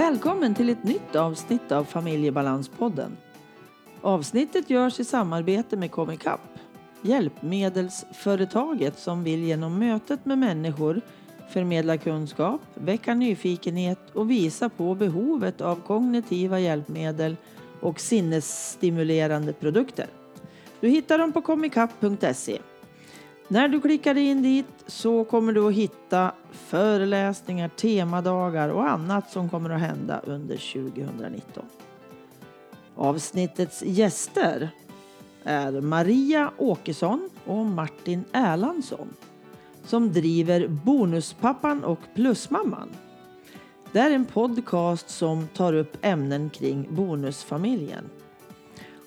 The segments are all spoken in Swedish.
Välkommen till ett nytt avsnitt av Familjebalanspodden. Avsnittet görs i samarbete med Comicap, hjälpmedelsföretaget som vill genom mötet med människor förmedla kunskap, väcka nyfikenhet och visa på behovet av kognitiva hjälpmedel och sinnesstimulerande produkter. Du hittar dem på comicap.se. När du klickar in dit så kommer du att hitta föreläsningar, temadagar och annat som kommer att hända under 2019. Avsnittets gäster är Maria Åkesson och Martin Erlandsson som driver Bonuspappan och Plusmamman. Det är en podcast som tar upp ämnen kring bonusfamiljen.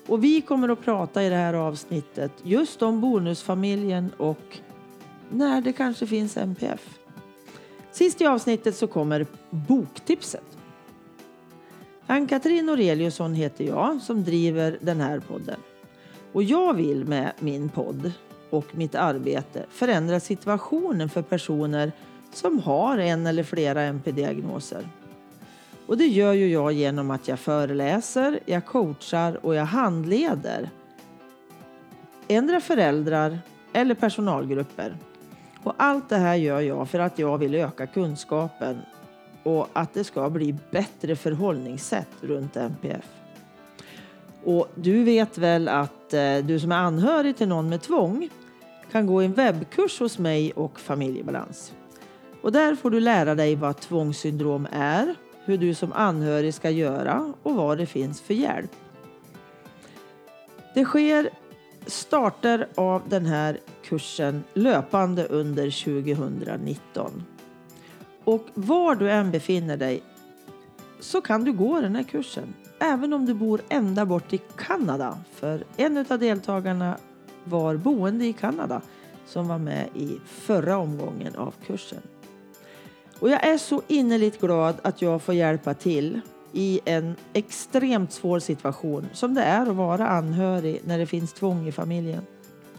Och vi kommer att prata i det här avsnittet just om bonusfamiljen och när det kanske finns MPF. Sist i avsnittet så kommer boktipset. Ann-Katrin Aureliusson heter jag som driver den här podden. Och jag vill med min podd och mitt arbete förändra situationen för personer som har en eller flera MP-diagnoser. Och det gör ju jag genom att jag föreläser, jag coachar och jag handleder. Ändra föräldrar eller personalgrupper. Och allt det här gör jag för att jag vill öka kunskapen och att det ska bli bättre förhållningssätt runt MPF. Och du vet väl att eh, du som är anhörig till någon med tvång kan gå en webbkurs hos mig och Familjebalans. Och där får du lära dig vad tvångssyndrom är, hur du som anhörig ska göra och vad det finns för hjälp. Det sker starter av den här kursen löpande under 2019. Och var du än befinner dig så kan du gå den här kursen. Även om du bor ända bort i Kanada. För en av deltagarna var boende i Kanada som var med i förra omgången av kursen. Och jag är så innerligt glad att jag får hjälpa till i en extremt svår situation som det är att vara anhörig när det finns tvång i familjen.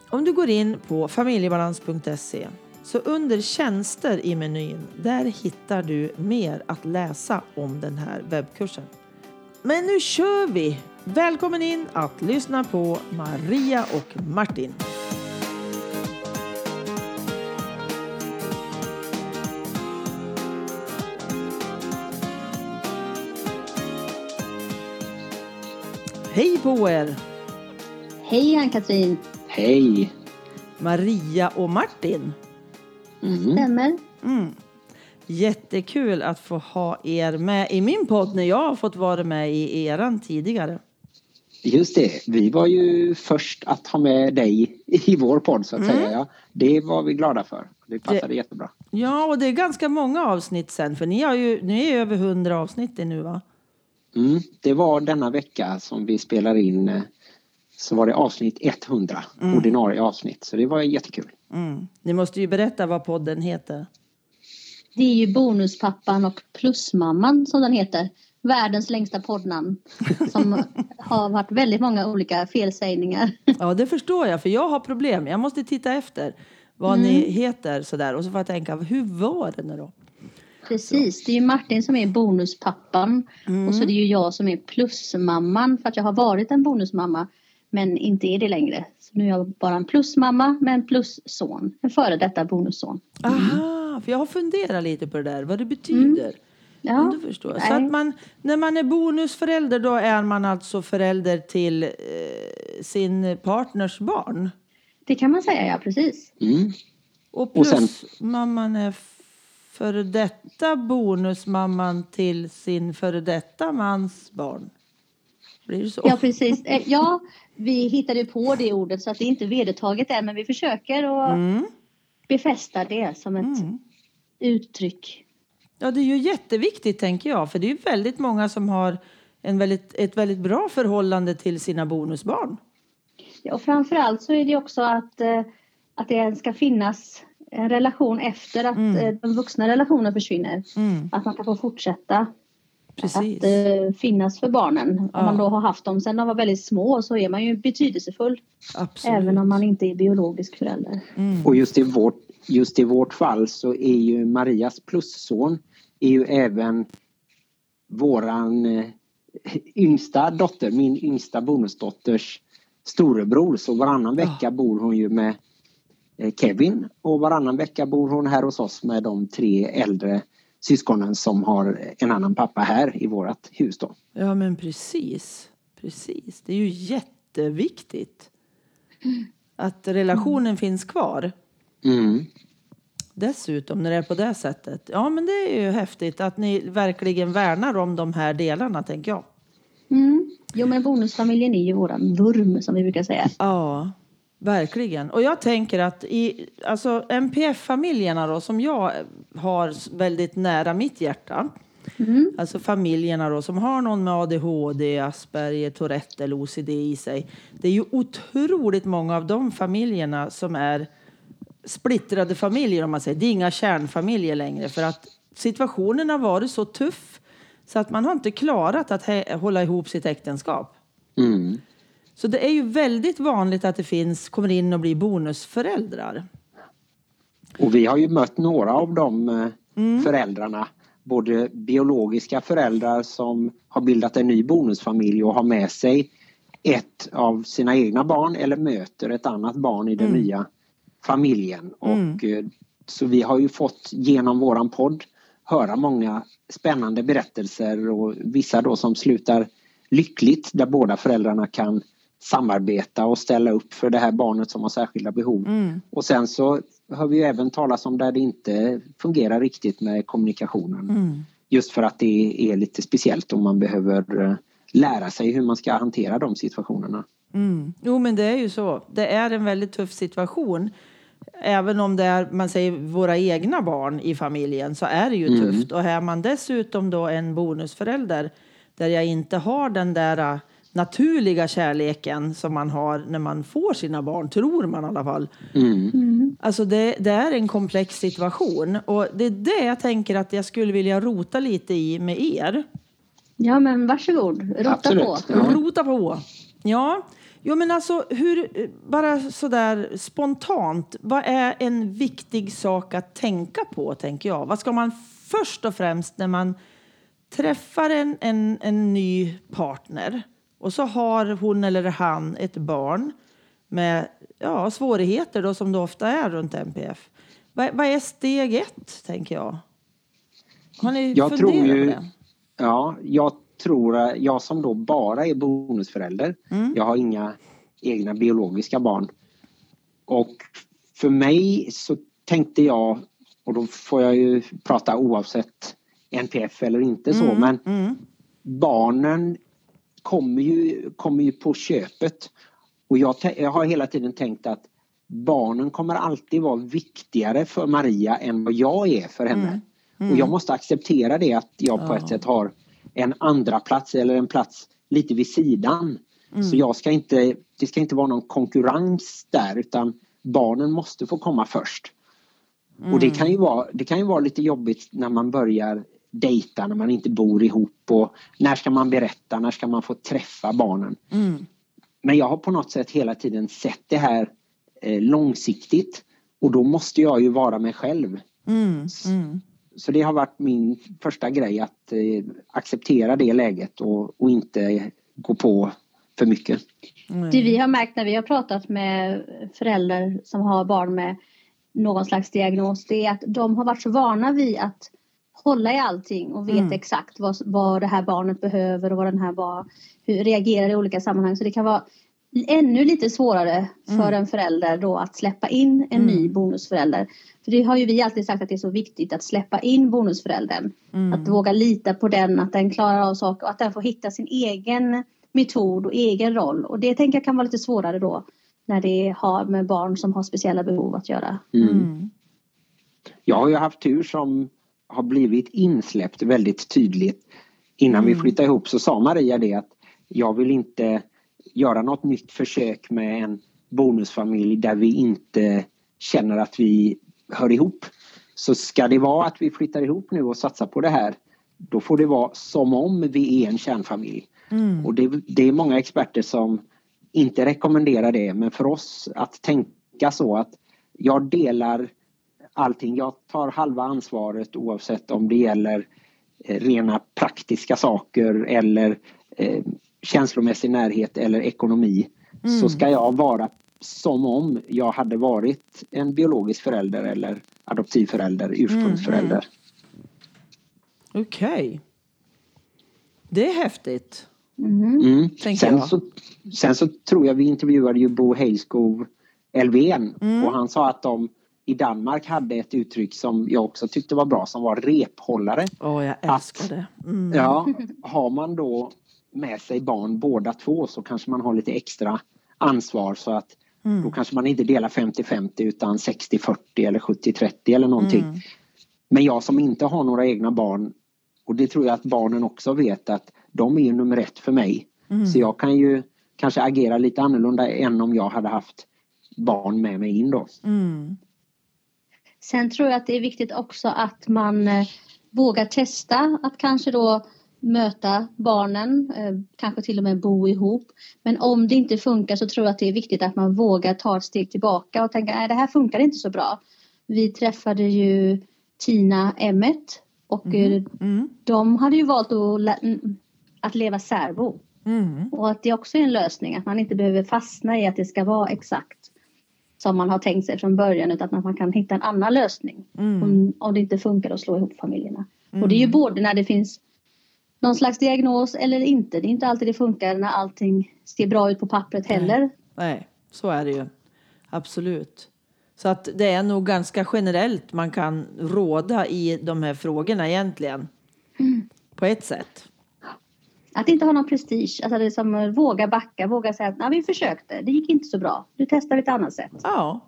Om du går in på familjebalans.se så under tjänster i menyn, där hittar du mer att läsa om den här webbkursen. Men nu kör vi! Välkommen in att lyssna på Maria och Martin. Hej på er! Hej Ann-Katrin! Hej! Maria och Martin. Mm. Stämmer. Mm. Jättekul att få ha er med i min podd när jag har fått vara med i eran tidigare. Just det, vi var ju först att ha med dig i vår podd så att mm. säga. Det var vi glada för. Det passade det, jättebra. Ja, och det är ganska många avsnitt sen för ni, har ju, ni är över hundra avsnitt nu va? Mm, det var denna vecka som vi spelar in eh, så var det avsnitt 100, mm. ordinarie avsnitt. Så det var jättekul. Mm. Ni måste ju berätta vad podden heter. Det är ju Bonuspappan och Plusmamman som den heter. Världens längsta poddnamn. Som har varit väldigt många olika felsägningar. Ja, det förstår jag. För jag har problem. Jag måste titta efter vad mm. ni heter sådär. Och så får jag tänka, hur var det nu då? Precis, det är ju Martin som är bonuspappan mm. och så är det ju jag som är plusmamman för att jag har varit en bonusmamma men inte är det längre. Så nu är jag bara en plusmamma med en plusson, en före detta bonusson. Mm. Aha, för jag har funderat lite på det där, vad det betyder. Mm. Ja. Du förstår. Så att man, när man är bonusförälder då är man alltså förälder till eh, sin partners barn? Det kan man säga, ja precis. Mm. Och plusmamman är före detta bonusmamman till sin före detta mans barn. Blir det så? Ja, precis. Eh, ja, vi hittade på det ordet så att det inte är vedertaget än, men vi försöker att mm. befästa det som ett mm. uttryck. Ja, det är ju jätteviktigt tänker jag, för det är ju väldigt många som har en väldigt, ett väldigt bra förhållande till sina bonusbarn. Ja, och framförallt så är det också att, eh, att det ska finnas en relation efter att mm. Eh, den vuxna relationen försvinner. Mm. Att man kan få fortsätta Precis. att uh, finnas för barnen. Ja. Om man då har haft dem sedan de var väldigt små så är man ju betydelsefull. Absolut. Även om man inte är biologisk förälder. Mm. Och just i, vårt, just i vårt fall så är ju Marias plusson är ju även våran eh, yngsta dotter, min yngsta bonusdotters storebror. Så varannan vecka bor hon ju med eh, Kevin och varannan vecka bor hon här hos oss med de tre äldre syskonen som har en annan pappa här i vårt hus. Då. Ja men precis, precis. Det är ju jätteviktigt att relationen mm. finns kvar. Mm. Dessutom när det är på det sättet. Ja men det är ju häftigt att ni verkligen värnar om de här delarna tänker jag. Mm. Jo men bonusfamiljen är ju våran vurm som vi brukar säga. Ja, verkligen. Och jag tänker att i alltså MPF-familjerna då som jag har väldigt nära mitt hjärta. Mm. Alltså familjerna då som har någon med ADHD, Asperger, Tourette eller OCD i sig. Det är ju otroligt många av de familjerna som är splittrade familjer om man säger. Det är inga kärnfamiljer längre för att situationen har varit så tuff så att man har inte klarat att hålla ihop sitt äktenskap. Mm. Så det är ju väldigt vanligt att det finns, kommer in och blir bonusföräldrar. Och vi har ju mött några av de eh, mm. föräldrarna. Både biologiska föräldrar som har bildat en ny bonusfamilj och har med sig ett av sina egna barn eller möter ett annat barn i den mm. nya familjen. Mm. Och, eh, så vi har ju fått genom våran podd höra många spännande berättelser och vissa då som slutar lyckligt där båda föräldrarna kan samarbeta och ställa upp för det här barnet som har särskilda behov. Mm. Och sen så hör vi även talas om där det inte fungerar riktigt med kommunikationen. Mm. Just för att det är lite speciellt och man behöver eh, lära sig hur man ska hantera de situationerna. Mm. Jo men det är ju så. Det är en väldigt tuff situation även om det är man säger våra egna barn i familjen så är det ju mm. tufft. Och är man dessutom då en bonusförälder där jag inte har den där naturliga kärleken som man har när man får sina barn, tror man i alla fall. Mm. Mm. Alltså det, det, är en komplex situation och det är det jag tänker att jag skulle vilja rota lite i med er. Ja men varsågod, rota Absolut. på. Ja. Rota på. Ja, Jo, men alltså, hur, bara sådär spontant, vad är en viktig sak att tänka på, tänker jag? Vad ska man först och främst när man träffar en, en, en ny partner och så har hon eller han ett barn med ja, svårigheter då, som det ofta är runt MPF. Vad, vad är steg ett, tänker jag? Har ni jag funderat tror ju, på det? Ja, jag tror, jag som då bara är bonusförälder, mm. jag har inga egna biologiska barn. Och för mig så tänkte jag, och då får jag ju prata oavsett NPF eller inte så, mm. men mm. barnen kommer ju, kommer ju på köpet. Och jag, jag har hela tiden tänkt att barnen kommer alltid vara viktigare för Maria än vad jag är för henne. Mm. Mm. Och jag måste acceptera det att jag på ja. ett sätt har en andra plats eller en plats lite vid sidan. Mm. Så jag ska inte, det ska inte vara någon konkurrens där utan barnen måste få komma först. Mm. Och det kan, ju vara, det kan ju vara lite jobbigt när man börjar dejta när man inte bor ihop och när ska man berätta, när ska man få träffa barnen. Mm. Men jag har på något sätt hela tiden sett det här eh, långsiktigt och då måste jag ju vara mig själv. Mm. Mm. Så det har varit min första grej att eh, acceptera det läget och, och, inte gå på för mycket. Mm. Det vi har märkt när vi har pratat med föräldrar som har barn med någon slags diagnos det är att de har varit så vana vid att hålla i allting och vet mm. exakt vad, vad det här barnet behöver och vad den här var, hur reagerar i olika sammanhang. Så det kan vara ännu lite svårare för mm. en förälder då att släppa in en mm. ny bonusförälder. För det har ju vi alltid sagt att det är så viktigt att släppa in bonusföräldern. Mm. Att våga lita på den, att den klarar av saker och att den får hitta sin egen metod och egen roll. Och det tänker jag kan vara lite svårare då när det har med barn som har speciella behov att göra. Mm. mm. Jag har ju haft tur som har blivit insläppt väldigt tydligt. Innan mm. vi flyttade ihop så sa Maria det att jag vill inte göra något nytt försök med en bonusfamilj där vi inte känner att vi hör ihop. Så ska det vara att vi flyttar ihop nu och satsar på det här då får det vara som om vi är en kärnfamilj. Mm. Och det, det, är många experter som inte rekommenderar det men för oss att tänka så att jag delar allting. Jag tar halva ansvaret oavsett om det gäller eh, rena praktiska saker eller eh, känslomässig närhet eller ekonomi mm. så ska jag vara som om jag hade varit en biologisk förälder eller adoptivförälder, ursprungsförälder. Mm. Okej. Okay. Det är häftigt. Mm. Mm. Sen, så, sen så tror jag vi intervjuade ju Bo Heilskov Elfven mm. och han sa att de i Danmark hade ett uttryck som jag också tyckte var bra som var rephållare. Åh, oh, jag älskar att, det. Mm. Ja, har man då med sig barn båda två så kanske man har lite extra ansvar så att mm. då kanske man inte delar 50-50 utan 60-40 eller 70-30 eller någonting. Mm. Men jag som inte har några egna barn och det tror jag att barnen också vet att de är nummer ett för mig. Mm. Så jag kan ju kanske agera lite annorlunda än om jag hade haft barn med mig in då. Mm. Sen tror jag att det är viktigt också att man eh, vågar testa att kanske då möta barnen, eh, kanske till och med bo ihop. Men om det inte funkar så tror jag att det är viktigt att man vågar ta ett steg tillbaka och tänka nej det här funkar inte så bra. Vi träffade ju Tina Emmet och mm. Mm. de hade ju valt att, att leva särbo. Mm. Och att det också är en lösning, att man inte behöver fastna i att det ska vara exakt som man har tänkt sig från början utan att man kan hitta en annan lösning mm. om, om det inte funkar att slå ihop familjerna. Mm. Och det är ju både när det finns någon slags diagnos eller inte. Det är inte alltid det funkar när allting ser bra ut på pappret heller. Nej, Nej så är det ju. Absolut. Så att det är nog ganska generellt man kan råda i de här frågorna egentligen. Mm. På ett sätt. Att inte ha någon prestige, alltså det som våga backa, våga säga att vi försökte, det gick inte så bra, nu testar vi ett annat sätt. Ja,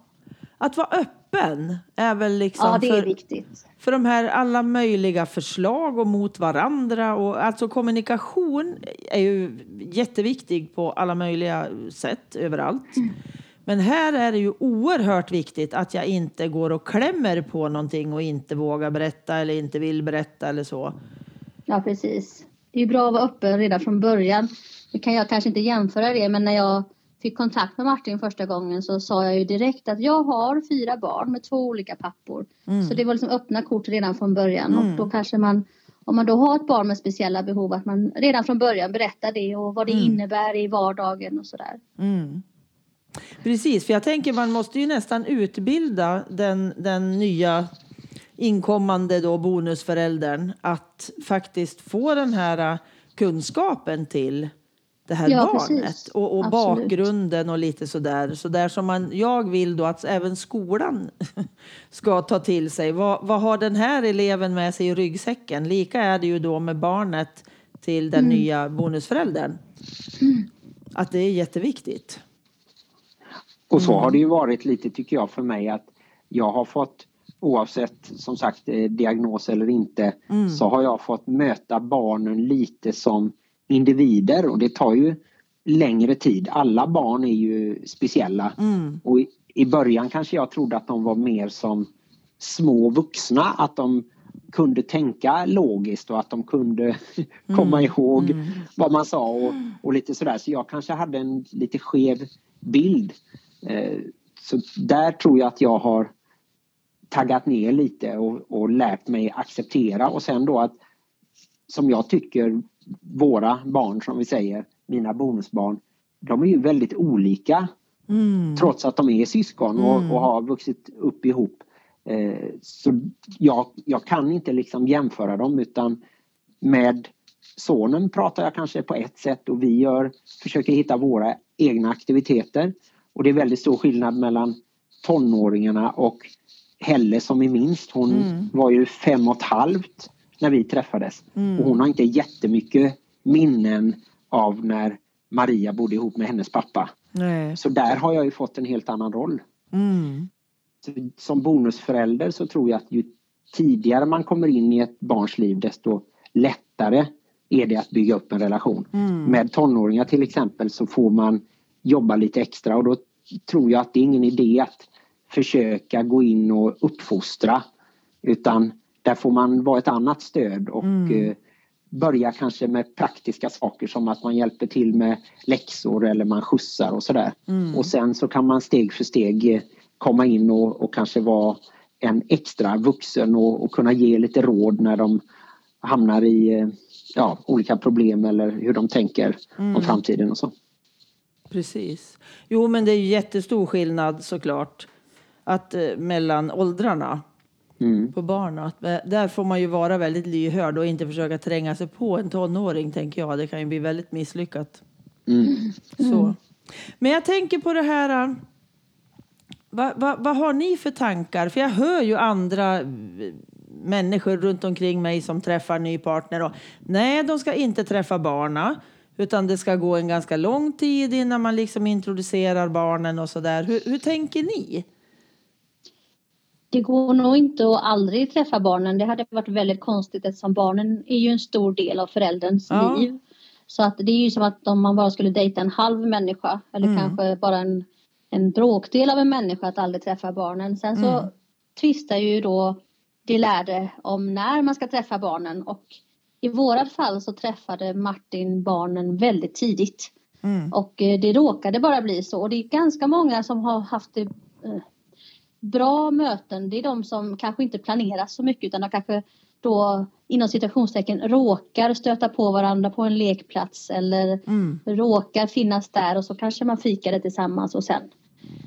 att vara öppen är väl liksom ja, det är för, viktigt. för de här alla möjliga förslag och mot varandra och alltså kommunikation är ju jätteviktig på alla möjliga sätt överallt. Mm. Men här är det ju oerhört viktigt att jag inte går och klämmer på någonting och inte vågar berätta eller inte vill berätta eller så. Ja, precis. Det är bra att vara öppen redan från början. Nu kan jag kanske inte jämföra det, men när jag fick kontakt med Martin första gången så sa jag ju direkt att jag har fyra barn med två olika pappor. Mm. Så det var liksom öppna kort redan från början mm. och då kanske man om man då har ett barn med speciella behov att man redan från början berättar det och vad det mm. innebär i vardagen och sådär. Mm. Precis, för jag tänker man måste ju nästan utbilda den, den nya inkommande då bonusföräldern att faktiskt få den här kunskapen till det här ja, barnet och, och bakgrunden och lite sådär. Så där som man, jag vill då att även skolan ska ta till sig. Vad, vad har den här eleven med sig i ryggsäcken? Lika är det ju då med barnet till den mm. nya bonusföräldern. Mm. Att det är jätteviktigt. Och så mm. har det ju varit lite tycker jag för mig att jag har fått oavsett som sagt eh, diagnos eller inte mm. så har jag fått möta barnen lite som individer och det tar ju längre tid. Alla barn är ju speciella mm. och i, i början kanske jag trodde att de var mer som små vuxna, att de kunde tänka logiskt och att de kunde komma mm. ihåg mm. vad man sa och, och, lite sådär. Så jag kanske hade en lite skev bild. Eh, så där tror jag att jag har taggat ner lite och, och lärt mig acceptera och sen då att som jag tycker våra barn som vi säger, mina bonusbarn, de är ju väldigt olika. Mm. Trots att de är syskon och, mm. och har vuxit upp ihop. Eh, så jag, jag kan inte liksom jämföra dem utan med sonen pratar jag kanske på ett sätt och vi gör, försöker hitta våra egna aktiviteter. Och det är väldigt stor skillnad mellan tonåringarna och Helle som är minst. Hon mm. var ju fem och ett halvt när vi träffades. Mm. Och hon har inte jättemycket minnen av när Maria bodde ihop med hennes pappa. Nej. Så där har jag ju fått en helt annan roll. Mm. Som bonusförälder så tror jag att ju tidigare man kommer in i ett barns liv desto lättare är det att bygga upp en relation. Mm. Med tonåringar till exempel så får man jobba lite extra och då tror jag att det är ingen idé att försöka gå in och uppfostra utan där får man vara ett annat stöd och mm. Eh, börja kanske med praktiska saker som att man hjälper till med läxor eller man skjutsar och sådär. Mm. Och sen så kan man steg för steg eh, komma in och, och kanske vara en extra vuxen och, och, kunna ge lite råd när de hamnar i ja, olika problem eller hur de tänker mm. om framtiden och så. Precis. Jo, men det är jättestor skillnad såklart att, eh, mellan åldrarna mm. på barnen. Där får man ju vara väldigt lyhörd och inte försöka tränga sig på en tonåring, tänker jag. Det kan ju bli väldigt misslyckat. Mm. Så. Men jag tänker på det här... Vad va, va har ni för tankar? För jag hör ju andra människor runt omkring mig som träffar ny partner. Och, nej, de ska inte träffa barna. Utan det ska gå en ganska lång tid innan man liksom introducerar barnen och sådär. Hur, hur tänker ni? Det går nog inte att aldrig träffa barnen. Det hade varit väldigt konstigt eftersom barnen är ju en stor del av förälderns ja. liv. Så att det är ju som att om man bara skulle dejta en halv människa eller mm. kanske bara en, en bråkdel av en människa att aldrig träffa barnen. Sen så mm. tvistar ju då de lärde om när man ska träffa barnen och i vårat fall så träffade Martin barnen väldigt tidigt. Mm. Och eh, det råkade bara bli så. Och det är ganska många som har haft det eh, bra möten. Det är de som kanske inte planerar så mycket utan de kanske då inom citationstecken råkar stöta på varandra på en lekplats eller mm. råkar finnas där och så kanske man fikade tillsammans och sen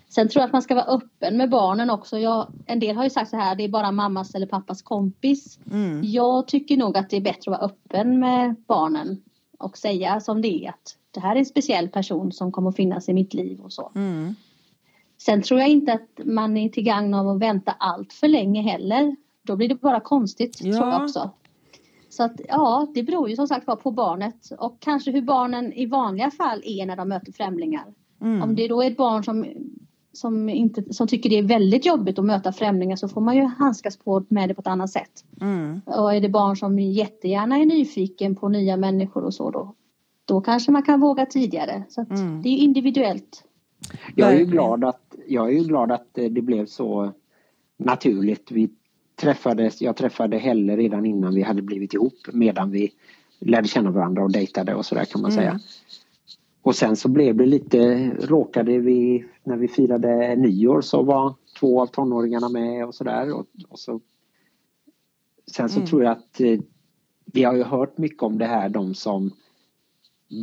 Sen tror jag att man ska vara öppen med barnen också. Jag, en del har ju sagt så här, det är bara mammas eller pappas kompis. Mm. Jag tycker nog att det är bättre att vara öppen med barnen och säga som det är att det här är en speciell person som kommer att finnas i mitt liv och så. Mm. Sen tror jag inte att man är till gagn av att vänta allt för länge heller. Då blir det bara konstigt ja. tror jag också. Så att ja, det beror ju som sagt var på barnet och kanske hur barnen i vanliga fall är när de möter främlingar. Mm. Om det då är ett barn som som, inte, som tycker det är väldigt jobbigt att möta främlingar så får man ju handskas på med det på ett annat sätt. Mm. Och är det barn som jättegärna är nyfiken på nya människor och så då, då kanske man kan våga tidigare. Så mm. det är individuellt. Jag är ju glad att, jag är ju glad att det blev så naturligt. Vi träffades, jag träffade Helle redan innan vi hade blivit ihop medan vi lärde känna varandra och dejtade och sådär kan man mm. säga. Och sen så blev det lite, råkade vi när vi firade nyår så var två av tonåringarna med och sådär. Och, och, så, sen så mm. tror jag att eh, vi har ju hört mycket om det här de som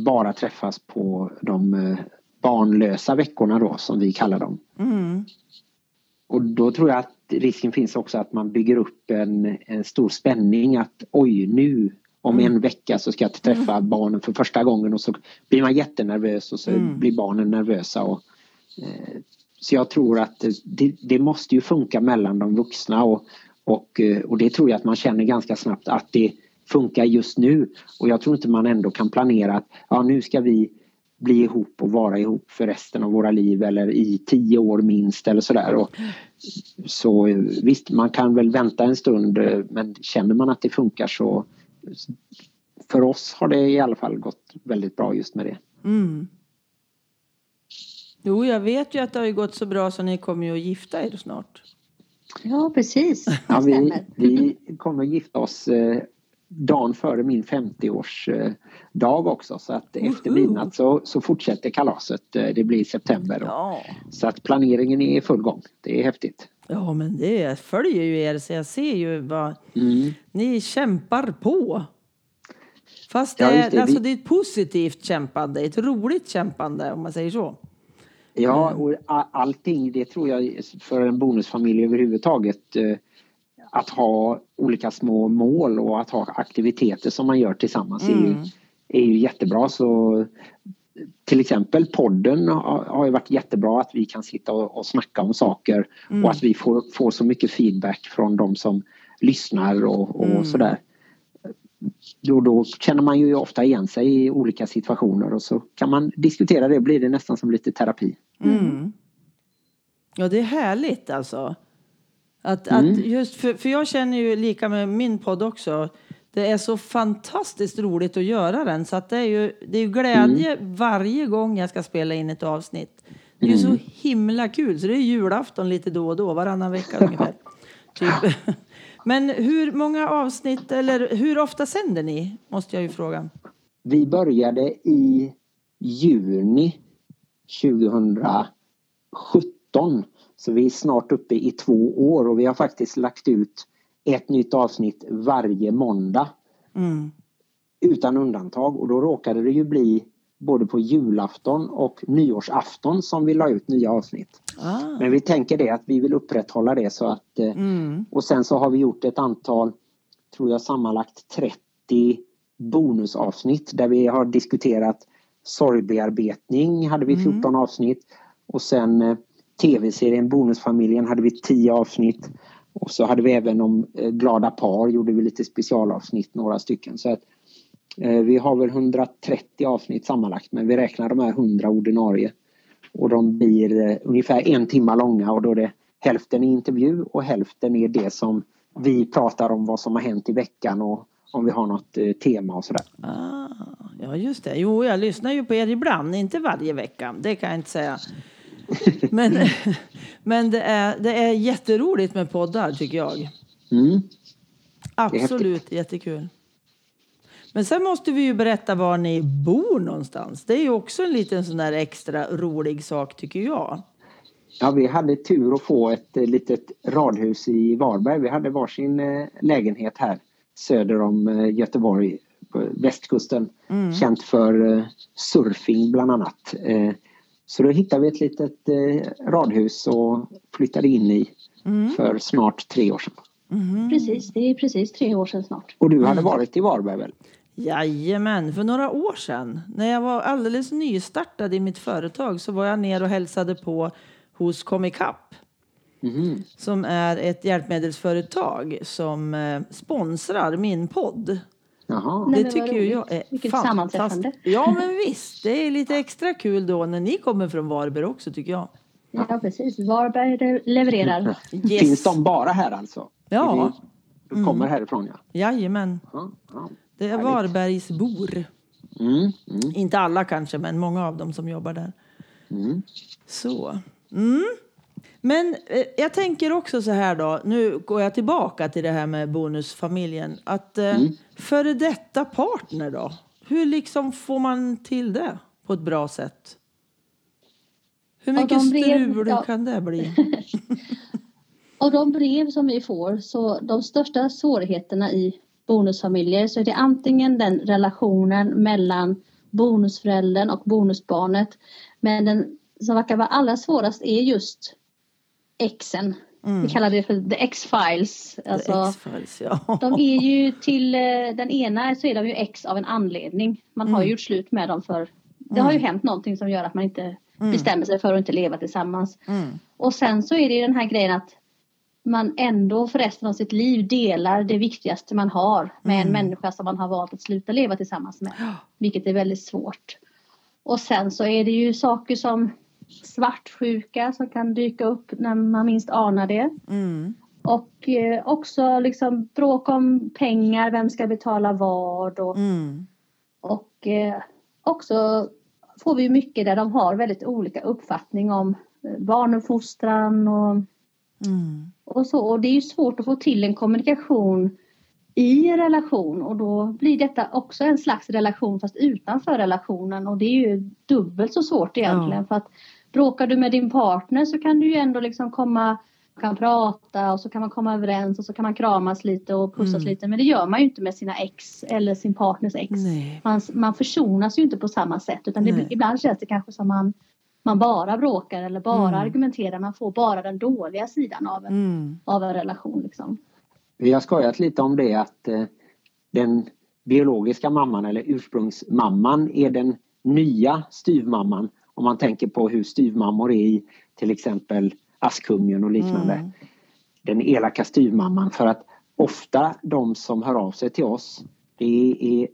bara träffas på de eh, barnlösa veckorna då som vi kallar dem. Mm. Och då tror jag att risken finns också att man bygger upp en, en stor spänning att oj nu om mm. en vecka så ska jag träffa mm. barnen för första gången och så blir man jättenervös och så mm. blir barnen nervösa. Och, eh, så jag tror att det, det, måste ju funka mellan de vuxna och, och, eh, och det tror jag att man känner ganska snabbt att det funkar just nu. Och jag tror inte man ändå kan planera att ja, nu ska vi bli ihop och vara ihop för resten av våra liv eller i tio år minst eller sådär. Och, så visst, man kan väl vänta en stund men känner man att det funkar så för oss har det i alla fall gått väldigt bra just med det. Mm. Jo, jag vet ju att det har gått så bra så ni kommer ju att gifta er snart. Ja, precis. Ja, vi, vi kommer att gifta oss eh, dagen före min 50-årsdag eh, också så att uh-huh. efter midnatt så, så fortsätter kalaset. Eh, det blir september. Ja. Så att planeringen är i full gång. Det är häftigt. Ja, men det följer ju er så jag ser ju vad mm. ni kämpar på. Fast det, ja, det. Alltså, det är ett positivt kämpande, ett roligt kämpande om man säger så. Ja, mm. och allting det tror jag för en bonusfamilj överhuvudtaget eh, att ha olika små mål och att ha aktiviteter som man gör tillsammans mm. är, ju, mm. är ju jättebra. Så till exempel podden har ju varit jättebra att vi kan sitta och, och snacka om saker mm. och att vi får, får så mycket feedback från de som lyssnar och, och mm. sådär. Då, då känner man ju ofta igen sig i olika situationer och så kan man diskutera det, blir det nästan som lite terapi. Mm. Ja, det är härligt alltså. Att, att mm. just för, för jag känner ju lika med min podd också det är så fantastiskt roligt att göra den så att det är ju, det är ju glädje mm. varje gång jag ska spela in ett avsnitt. Det är ju mm. så himla kul så det är julafton lite då och då, varannan vecka ungefär. Typ. Men hur många avsnitt eller hur ofta sänder ni? Måste jag ju fråga. Vi började i juni 2017 så vi är snart uppe i två år och vi har faktiskt lagt ut ett nytt avsnitt varje måndag Mm. Utan undantag och då råkade det ju bli både på julafton och nyårsafton som vi la ut nya avsnitt. Ah. Men vi tänker det att vi vill upprätthålla det så att eh, mm. och sen så har vi gjort ett antal, tror jag sammanlagt 30 bonusavsnitt där vi har diskuterat sorgbearbetning hade vi 14 mm. avsnitt och sen eh, tv-serien Bonusfamiljen hade vi tio avsnitt och så hade vi även om eh, glada par gjorde vi lite specialavsnitt några stycken så att Eh, vi har väl 130 avsnitt sammanlagt men vi räknar de här 100 ordinarie. Och de blir eh, ungefär en timme långa och då är det hälften i intervju och hälften är det som vi pratar om vad som har hänt i veckan och om vi har något eh, tema och sådär. Ah, ja just det. Jo, jag lyssnar ju på er ibland, inte varje vecka. Det kan jag inte säga. Men, men det, är, det är jätteroligt med poddar tycker jag. Mm. Absolut jättekul. Men sen måste vi ju berätta var ni bor någonstans. Det är ju också en liten sån där extra rolig sak tycker jag. Ja, vi hade tur att få ett eh, litet radhus i Varberg. Vi hade varsin eh, lägenhet här söder om eh, Göteborg på västkusten. Mm. Känt för surfing bland annat. Så då hittade vi ett litet radhus och flyttade in i mm. för snart tre år sedan. Mm. Precis, det är precis tre år sedan snart. Och du hade mm. varit i Varberg väl? Jajamän, för några år sedan när jag var alldeles nystartad i mitt företag så var jag ner och hälsade på hos Comicap. Mm. Som är ett hjälpmedelsföretag som eh, sponsrar min podd. Jaha. Det Nej, tycker jag är Vilket sammanträffande. Ja men visst, det är lite extra kul då när ni kommer från Varberg också tycker jag. Ja precis, Varberg levererar. Yes. Finns de bara här alltså? Ja. Du kommer mm. härifrån ja? Jajamän. Ja, ja. Det är Varbergsbor. Mm, mm. Inte alla kanske, men många av dem som jobbar där. Mm. Så. Mm. Men eh, jag tänker också så här då, nu går jag tillbaka till det här med bonusfamiljen. Att eh, mm. före detta partner då, hur liksom får man till det på ett bra sätt? Hur mycket strul ja. kan det bli? Av de brev som vi får så de största svårigheterna i bonusfamiljer så är det antingen den relationen mellan bonusföräldern och bonusbarnet. Men den som verkar vara allra svårast är just exen. Mm. Vi kallar det för the X-files. Alltså, ja. De är ju till eh, den ena så är de ju X av en anledning. Man mm. har ju gjort slut med dem för det mm. har ju hänt någonting som gör att man inte mm. bestämmer sig för att inte leva tillsammans. Mm. Och sen så är det den här grejen att man ändå för resten av sitt liv delar det viktigaste man har med mm. en människa som man har valt att sluta leva tillsammans med. Vilket är väldigt svårt. Och sen så är det ju saker som svartsjuka som kan dyka upp när man minst anar det. Mm. Och eh, också liksom bråk om pengar, vem ska betala vad och, mm. och eh, också får vi mycket där de har väldigt olika uppfattning om eh, barnuppfostran och Mm. Och, så, och det är ju svårt att få till en kommunikation i relation och då blir detta också en slags relation fast utanför relationen och det är ju dubbelt så svårt egentligen ja. för att bråkar du med din partner så kan du ju ändå liksom komma kan prata och så kan man komma överens och så kan man kramas lite och pussas mm. lite men det gör man ju inte med sina ex eller sin partners ex. Man, man försonas ju inte på samma sätt utan det, ibland känns det kanske som man man bara bråkar eller bara mm. argumenterar. Man får bara den dåliga sidan av en, mm. av en relation. Liksom. Vi har skojat lite om det att eh, den biologiska mamman eller ursprungsmamman är den nya styvmamman. Om man tänker på hur styvmammor är i till exempel Askungen och liknande. Mm. Den elaka styvmamman. För att ofta de som hör av sig till oss det är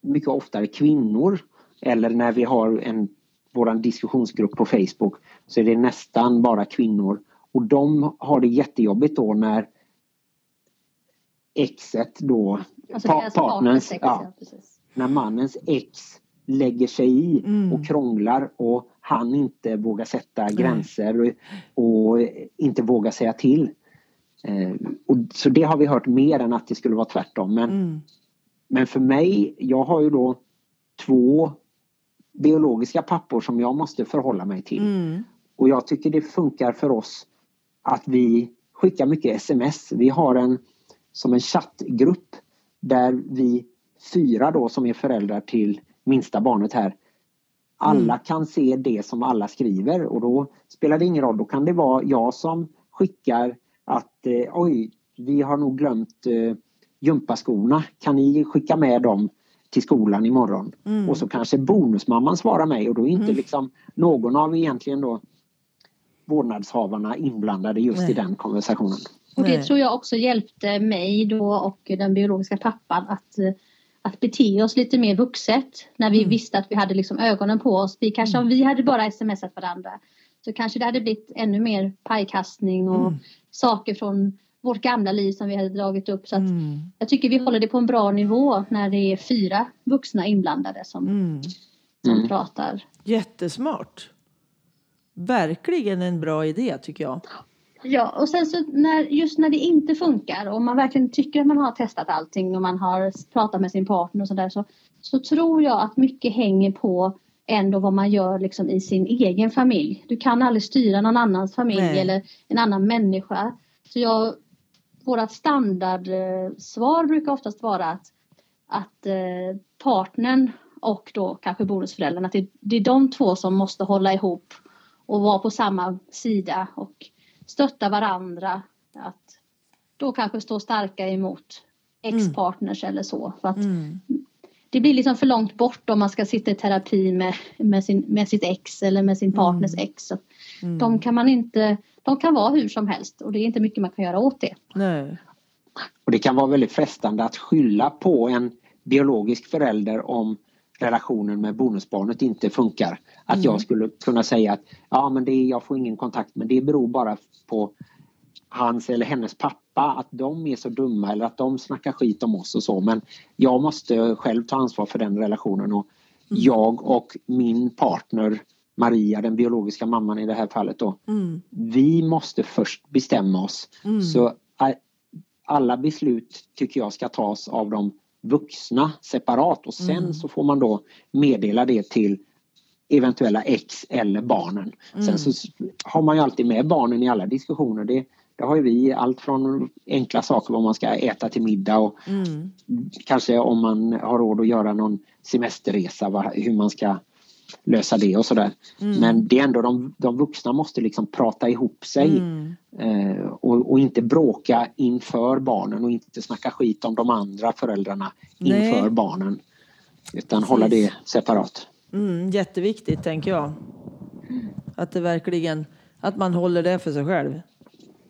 mycket oftare kvinnor. Eller när vi har en vår diskussionsgrupp på Facebook så är det nästan bara kvinnor. Och de har det jättejobbigt då när exet då, alltså pa partners, ja, när mannens ex lägger sig i mm. och krånglar och han inte vågar sätta gränser och, och inte vågar säga till. Eh, och, så det har vi hört mer än att det skulle vara tvärtom. Men, mm. men för mig, jag har ju då två biologiska pappor som jag måste förhålla mig till. Mm. Och jag tycker det funkar för oss att vi skickar mycket sms. Vi har en som en chattgrupp där vi fyra då som är föräldrar till minsta barnet här alla mm. kan se det som alla skriver och då spelar det ingen roll. Då kan det vara jag som skickar att eh, oj, vi har nog glömt eh, gympaskorna. Kan ni skicka med dem till skolan imorgon? Mm. Och så kanske bonusmamman svarar mig och då är inte mm. liksom någon av egentligen då vårdnadshavarna inblandade just Nej. i den konversationen. Och det tror jag också hjälpte mig då och den biologiska pappan att, att bete oss lite mer vuxet när vi mm. visste att vi hade liksom ögonen på oss. Vi kanske, mm. Om vi hade bara smsat varandra så kanske det hade blivit ännu mer pajkastning och mm. saker från vårt gamla liv som vi hade dragit upp. Så mm. Jag tycker vi håller det på en bra nivå när det är fyra vuxna inblandade som, mm. som mm. pratar. Jättesmart. Verkligen en bra idé tycker jag. Ja, och sen så när, just när det inte funkar och man verkligen tycker att man har testat allting och man har pratat med sin partner och sådär så, så tror jag att mycket hänger på ändå vad man gör liksom i sin egen familj. Du kan aldrig styra någon annans familj Nej. eller en annan människa. Så jag, våra standardsvar brukar oftast vara att, att eh, partnern och då kanske bonusföräldrarna, att det, det är de två som måste hålla ihop och vara på samma sida och stötta varandra. Att då kanske stå starka emot ex-partners mm. eller så. För att mm. Det blir liksom för långt bort om man ska sitta i terapi med, med, sin, med sitt ex eller med sin partners mm. ex. Mm. De kan man inte, de kan vara hur som helst och det är inte mycket man kan göra åt det. Nej. Och det kan vara väldigt frestande att skylla på en biologisk förälder om relationen med bonusbarnet inte funkar. Att mm. jag skulle kunna säga att ja men det är, jag får ingen kontakt men det beror bara på hans eller hennes pappa att de är så dumma eller att de snackar skit om oss och så men jag måste själv ta ansvar för den relationen och mm. jag och min partner Maria, den biologiska mamman i det här fallet då. Mm. Vi måste först bestämma oss. Mm. Så alla beslut tycker jag ska tas av de vuxna separat och sen mm. så får man då meddela det till eventuella ex eller barnen. Mm. Sen så har man ju alltid med barnen i alla diskussioner. Det, det har ju vi allt från enkla saker vad man ska äta till middag och mm. kanske om man har råd att göra någon semesterresa, hur man ska lösa det och sådär. Mm. Men det är ändå de, de vuxna måste liksom prata ihop sig mm. eh, och, och, inte bråka inför barnen och inte snacka skit om de andra föräldrarna Nej. inför barnen. Utan Precis. hålla det separat. Mm, jätteviktigt tänker jag. Att det verkligen, att man håller det för sig själv.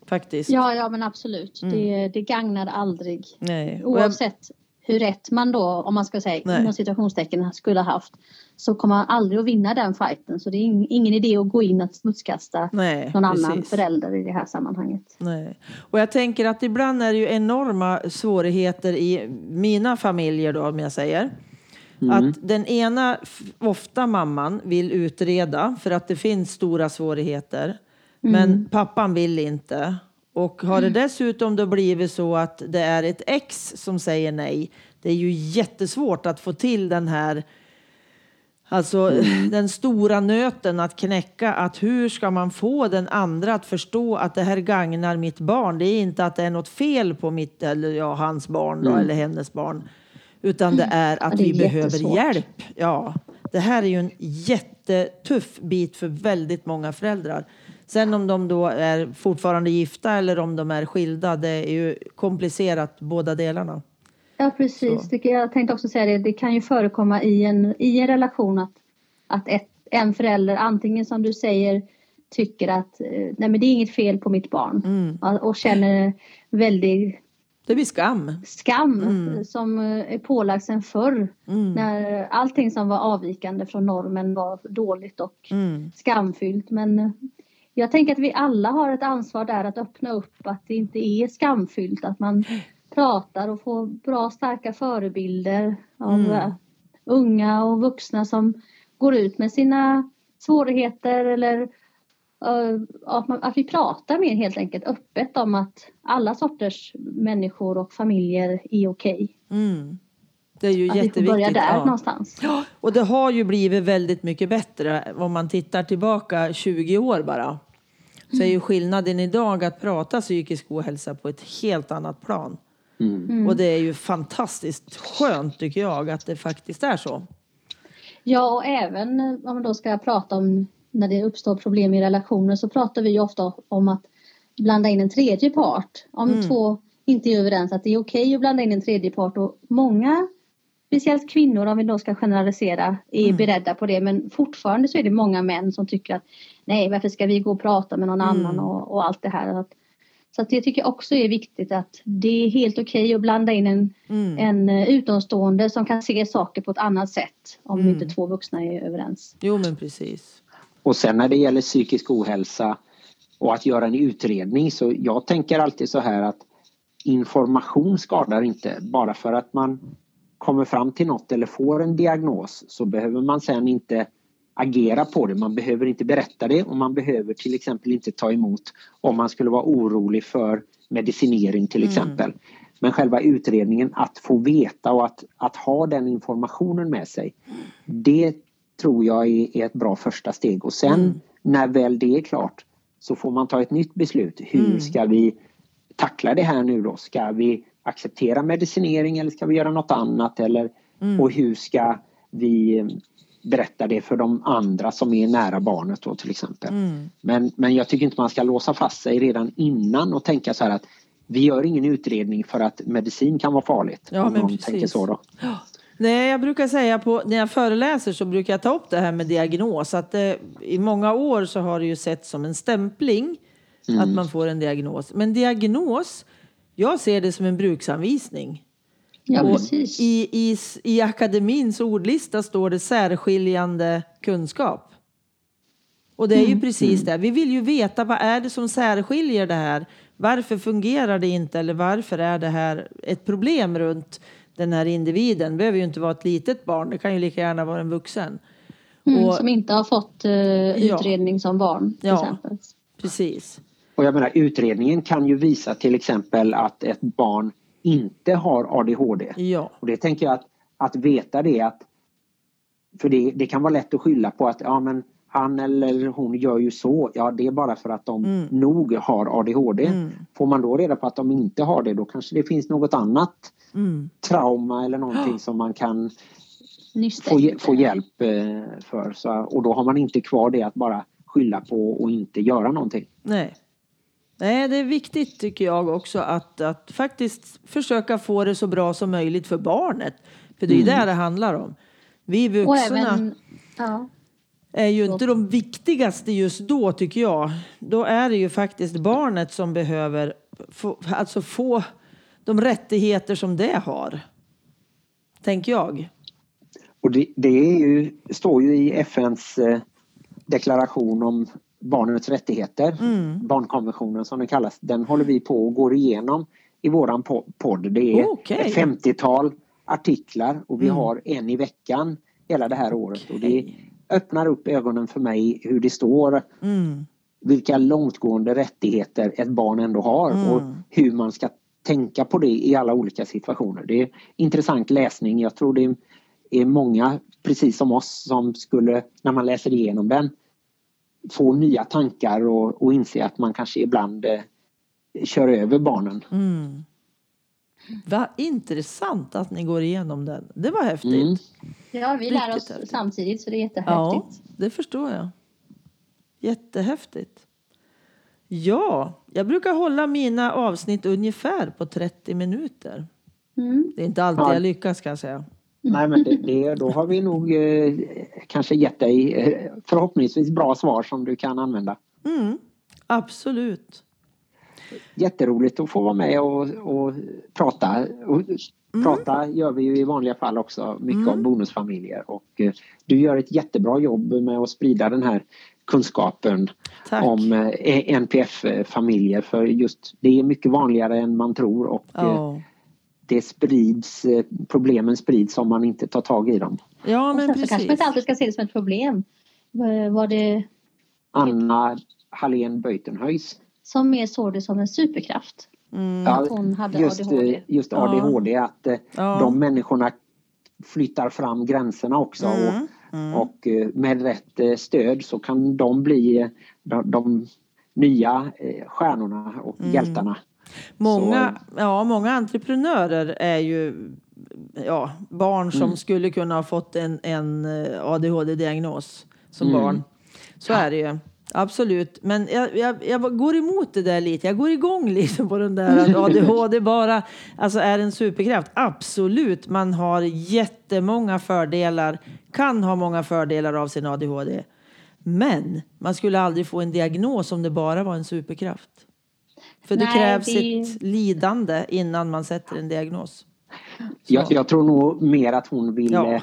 Faktiskt. Ja, ja men absolut. Mm. Det, det gagnar aldrig. Nej. Oavsett hur rätt man då, om man ska säga inom situationstecken, skulle ha haft så kommer man aldrig att vinna den fighten. Så det är ingen idé att gå in och smutskasta Nej, någon precis. annan förälder i det här sammanhanget. Nej. Och jag tänker att ibland är det ju enorma svårigheter i mina familjer då, om jag säger. Mm. Att den ena, ofta mamman, vill utreda för att det finns stora svårigheter. Men mm. pappan vill inte. Och har det dessutom då blivit så att det är ett ex som säger nej, det är ju jättesvårt att få till den här Alltså mm. den stora nöten att knäcka, att hur ska man få den andra att förstå att det här gagnar mitt barn? Det är inte att det är något fel på mitt eller ja, hans barn då, mm. eller hennes barn, utan det är att ja, det är vi behöver hjälp. Ja, det här är ju en jättetuff bit för väldigt många föräldrar. Sen om de då är fortfarande gifta eller om de är skilda, det är ju komplicerat båda delarna. Ja precis, det, jag tänkte också säga det, det kan ju förekomma i en, i en relation att, att ett, en förälder antingen som du säger tycker att eh, nej men det är inget fel på mitt barn mm. och känner väldigt det blir skam. Skam mm. som eh, är pålagd sen förr. Mm. När allting som var avvikande från normen var dåligt och mm. skamfyllt. Men eh, jag tänker att vi alla har ett ansvar där att öppna upp att det inte är skamfyllt. Att man pratar och får bra starka förebilder av mm. Eh, unga och vuxna som går ut med sina svårigheter eller uh, att, man, att, vi pratar mer helt enkelt öppet om att alla sorters människor och familjer är okej. Okay. Mm. Det är ju att jätteviktigt. vi får börja där ja. någonstans. Och det har ju blivit väldigt mycket bättre om man tittar tillbaka 20 år bara. Så är ju skillnaden idag att prata psykisk ohälsa på ett helt annat plan. Mm. Och det är ju fantastiskt skönt tycker jag att det faktiskt är så. Ja, och även om man då ska prata om när det uppstår problem i relationer så pratar vi ofta om att blanda in en tredje part. Om mm. två inte är överens att det är okej okay att blanda in en tredje part och många speciellt kvinnor om vi då ska generalisera är mm. beredda på det men fortfarande så är det många män som tycker att nej varför ska vi gå och prata med någon mm. annan och, och, allt det här. Att, så att det tycker jag också är viktigt att det är helt okej okay att blanda in en, mm. en eh, utomstående som kan se saker på ett annat sätt om mm. inte två vuxna är överens. Jo men precis. Och sen när det gäller psykisk ohälsa och att göra en utredning så jag tänker alltid så här att information skadar inte. Bara för att man kommer fram till något eller får en diagnos så behöver man sen inte agera på det. Man behöver inte berätta det och man behöver till exempel inte ta emot om man skulle vara orolig för medicinering till mm. exempel. Mm. Men själva utredningen, att få veta och att, att ha den informationen med sig. Det tror jag är, är ett bra första steg och sen mm. när väl det är klart så får man ta ett nytt beslut. Hur mm. ska vi tackla det här nu då? Ska vi acceptera medicinering eller ska vi göra något annat? Eller, mm. Och hur ska vi berätta det för de andra som är nära barnet då till exempel. Mm. Men, men jag tycker inte man ska låsa fast sig redan innan och tänka så här att vi gör ingen utredning för att medicin kan vara farligt. Ja, men precis. tänker så då. Nej, jag brukar säga på, när jag föreläser så brukar jag ta upp det här med diagnos. Att det, eh, I många år så har det ju sett som en stämpling mm. att man får en diagnos. Men diagnos, jag ser det som en bruksanvisning. Ja, och precis. I, i, I akademins ordlista står det särskiljande kunskap. Och det är ju mm. precis mm. det. Vi vill ju veta vad är det som särskiljer det här. Varför fungerar det inte eller varför är det här ett problem runt den här individen? Det behöver ju inte vara ett litet barn, det kan ju lika gärna vara en vuxen. Mm, och, som inte har fått uh, utredning ja, som barn till ja, exempel. Precis. Och jag menar utredningen kan ju visa till exempel att ett barn inte har ADHD. Ja. Och det tänker jag att, att veta det att för det, det kan vara lätt att skylla på att ja men han eller hon gör ju så. Ja det är bara för att de mm. nog har ADHD. Mm. Får man då reda på att de inte har det då kanske det finns något annat mm. trauma eller någonting som man kan få, få hjälp eh, för. Så, och då har man inte kvar det att bara skylla på och inte göra någonting. Nej. Nej, det är viktigt tycker jag också att, att faktiskt försöka få det så bra som möjligt för barnet. För det är ju mm. det det handlar om. Vi vuxna även, ja. är ju inte de viktigaste just då tycker jag. Då är det ju faktiskt barnet som behöver få, alltså få de rättigheter som det har. Tänker jag. Och det, det ju, står ju i FNs eh, deklaration om barnets rättigheter, mm. barnkonventionen som den kallas, den håller vi på och går igenom i våran podd. Det är okay. ett 50-tal artiklar och vi mm. har en i veckan hela det här året. Okay. Och det öppnar upp ögonen för mig hur det står mm. vilka långtgående rättigheter ett barn ändå har mm. och hur man ska tänka på det i alla olika situationer. Det är intressant läsning. Jag tror det är många, precis som oss, som skulle, när man läser igenom den, få nya tankar och, och inse att man kanske ibland eh, kör över barnen. Mm. Vad intressant att ni går igenom den. Det var häftigt. Mm. Ja, vi lär oss häftigt. samtidigt så det är jättehäftigt. Ja, det förstår jag. Jättehäftigt. Ja, jag brukar hålla mina avsnitt ungefär på 30 minuter. Mm. Det är inte alltid ja. jag lyckas kan jag säga. Nej men det, det, då har vi nog eh, kanske gett dig eh, förhoppningsvis bra svar som du kan använda. Mm, absolut. Jätteroligt att få vara med och, och prata. Och mm. Prata gör vi ju i vanliga fall också mycket mm. om bonusfamiljer och eh, du gör ett jättebra jobb med att sprida den här kunskapen Tack. om eh, NPF-familjer för just det är mycket vanligare än man tror och oh det sprids, eh, problemen sprids om man inte tar tag i dem. Ja, men precis. Så kanske man inte alltid ska se det som ett problem. Var det... Anna Hallén Beutenhuis. Som mer såg det som en superkraft. Mm. Att hon hade just, ADHD. Eh, just ADHD, ja. att eh, ja. de människorna flyttar fram gränserna också. Mm. Och, mm. och med rätt stöd så kan de bli de, de nya stjärnorna och mm. hjältarna. Många, ja, många entreprenörer är ju ja, barn som mm. skulle kunna ha fått en, en eh, ADHD-diagnos som mm. barn. Så är det ju. Absolut, men jag, jag, jag, går emot det där lite. Jag går igång lite på den där att ADHD bara alltså är en superkraft. Absolut, man har jättemånga fördelar, kan ha många fördelar av sin ADHD. Men man skulle aldrig få en diagnos om det bara var en superkraft. För Nej, det krävs det... ett lidande innan man sätter en diagnos. Jag, jag, tror nog mer att hon vill ja.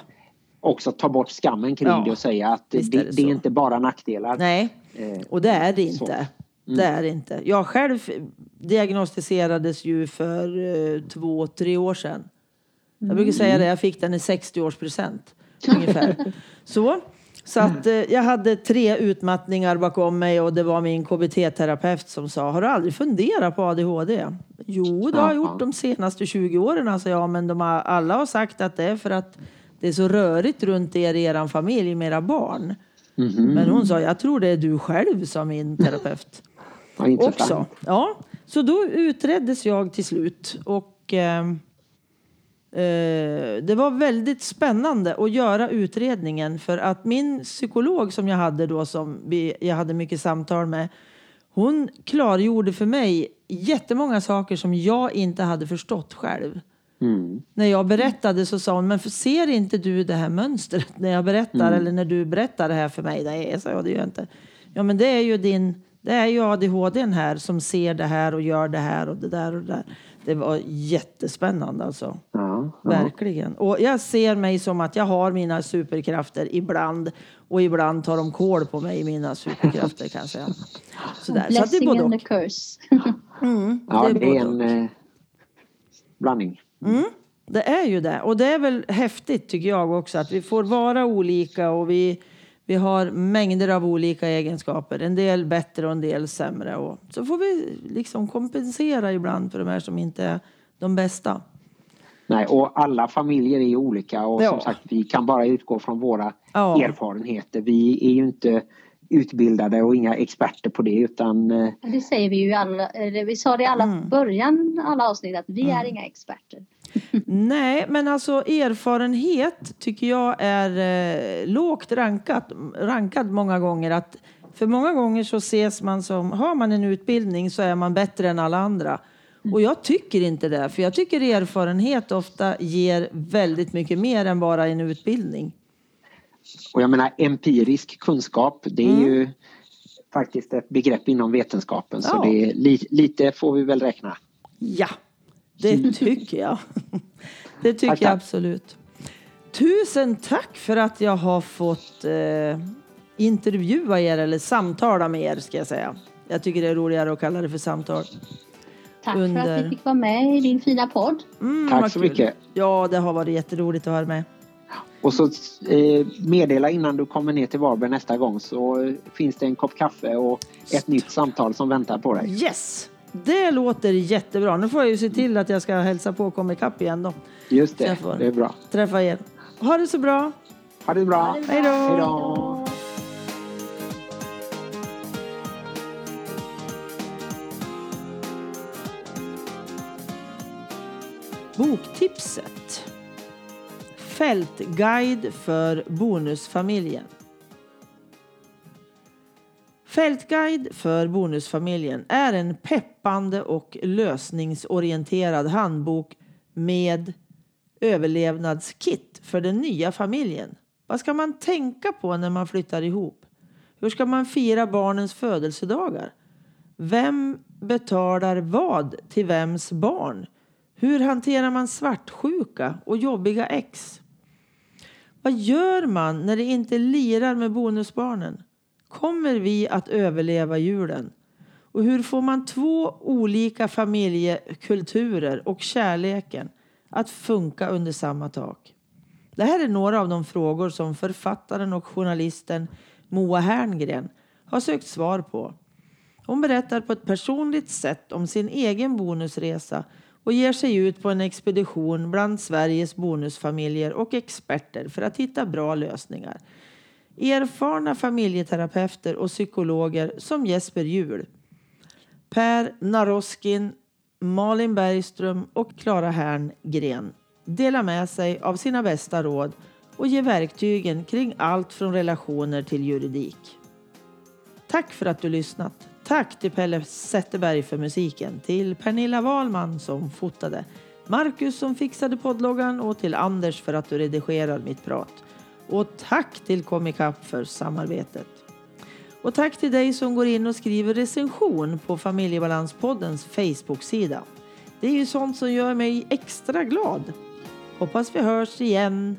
Också ta bort skammen kring ja. det och säga att det, det, det är inte bara nackdelar. Nej, Eh, och det är det inte. Mm. Det är det inte. Jag själv diagnostiserades ju för eh, två, tre år sedan. Jag brukar säga det, jag fick den i 60-årspresent. Ungefär. Så. Så att eh, jag hade tre utmattningar bakom mig och det var min KBT-terapeut som sa, har du aldrig funderat på ADHD? Jo, det har jag gjort de senaste 20 åren, alltså jag, men de har, alla har sagt att det är för att det är så rörigt runt er i er familj med era barn. Mm -hmm. Men hon sa, jag tror det är du själv, sa min terapeut. ja, Också. Ja, så då utreddes jag till slut. Och eh, det var väldigt spännande att göra utredningen. För att min psykolog som jag hade då, som jag hade mycket samtal med. Hon klargjorde för mig jättemånga saker som jag inte hade förstått själv. Mm. När jag berättade så sa hon, men ser inte du det här mönstret när jag berättar mm. eller när du berättar det här för mig? Nej, sa jag, det gör inte. Ja, men det är ju din, det är ju ADHD här som ser det här och gör det här och det där och det där. Det var jättespännande alltså. Ja, Verkligen. Och jag ser mig som att jag har mina superkrafter ibland och ibland tar de kål på mig mina superkrafter kan jag säga. Sådär. Blessing så det är både and a curse. mm, ja, det är, det är en eh, blandning. Mm, det är ju det. Och det är väl häftigt tycker jag också att vi får vara olika och vi, vi har mängder av olika egenskaper. En del bättre och en del sämre. Och så får vi liksom kompensera ibland för de här som inte är de bästa. Nej, och alla familjer är olika och ja. som sagt vi kan bara utgå från våra ja. erfarenheter. Vi är ju inte utbildade och inga experter på det utan... Eh, det säger vi ju alla, vi sa det i alla mm. början, alla avsnitt att vi mm. är inga experter. Nej, men alltså erfarenhet tycker jag är eh, lågt rankat, rankad många gånger. Att för många gånger så ses man som, har man en utbildning så är man bättre än alla andra. Och jag tycker inte det, för jag tycker erfarenhet ofta ger väldigt mycket mer än bara en utbildning. Och jag menar empirisk kunskap, det är mm. ju faktiskt ett begrepp inom vetenskapen ja. så det är li, lite får vi väl räkna. Ja, det tycker jag. Det tycker tack, jag absolut. Tusen tack för att jag har fått eh, intervjua er eller samtala med er ska jag säga. Jag tycker det är roligare att kalla det för samtal. Tack Under... för att vi fick vara med i din fina podd. Mm, tack så mycket. Ja, det har varit jätteroligt att vara med. Och så eh, meddela innan du kommer ner till Varberg nästa gång så finns det en kopp kaffe och ett nytt samtal som väntar på dig. Yes! Det låter jättebra. Nu får jag ju se till att jag ska hälsa på och komma ikapp igen då. Just det, det är bra. Träffa er. Ha det så bra. Ha det bra. Hej då. Boktipset. Fältguide för bonusfamiljen. Fältguide för bonusfamiljen är en peppande och lösningsorienterad handbok med överlevnadskit för den nya familjen. Vad ska man tänka på när man flyttar ihop? Hur ska man fira barnens födelsedagar? Vem betalar vad till vems barn? Hur hanterar man svartsjuka och jobbiga ex? Vad gör man när det inte lirar med bonusbarnen? Kommer vi att överleva julen? Och hur får man två olika familjekulturer och kärleken att funka under samma tak? Det här är några av de frågor som författaren och journalisten Moa Herngren har sökt svar på. Hon berättar på ett personligt sätt om sin egen bonusresa och ger sig ut på en expedition bland Sveriges bonusfamiljer och experter för att hitta bra lösningar. Erfarna familjeterapeuter och psykologer som Jesper Juhl, Per Naroskin, Malin Bergström och Klara Herngren delar med sig av sina bästa råd och ger verktygen kring allt från relationer till juridik. Tack för att du lyssnat. Tack till Pelle Zetterberg för musiken, till Pernilla Wahlman som fotade, Marcus som fixade poddloggan och till Anders för att du redigerar mitt prat. Och tack till Comicap för samarbetet. Och tack till dig som går in och skriver recension på Familjebalanspoddens Facebook-sida. Det är ju sånt som gör mig extra glad. Hoppas vi hörs igen.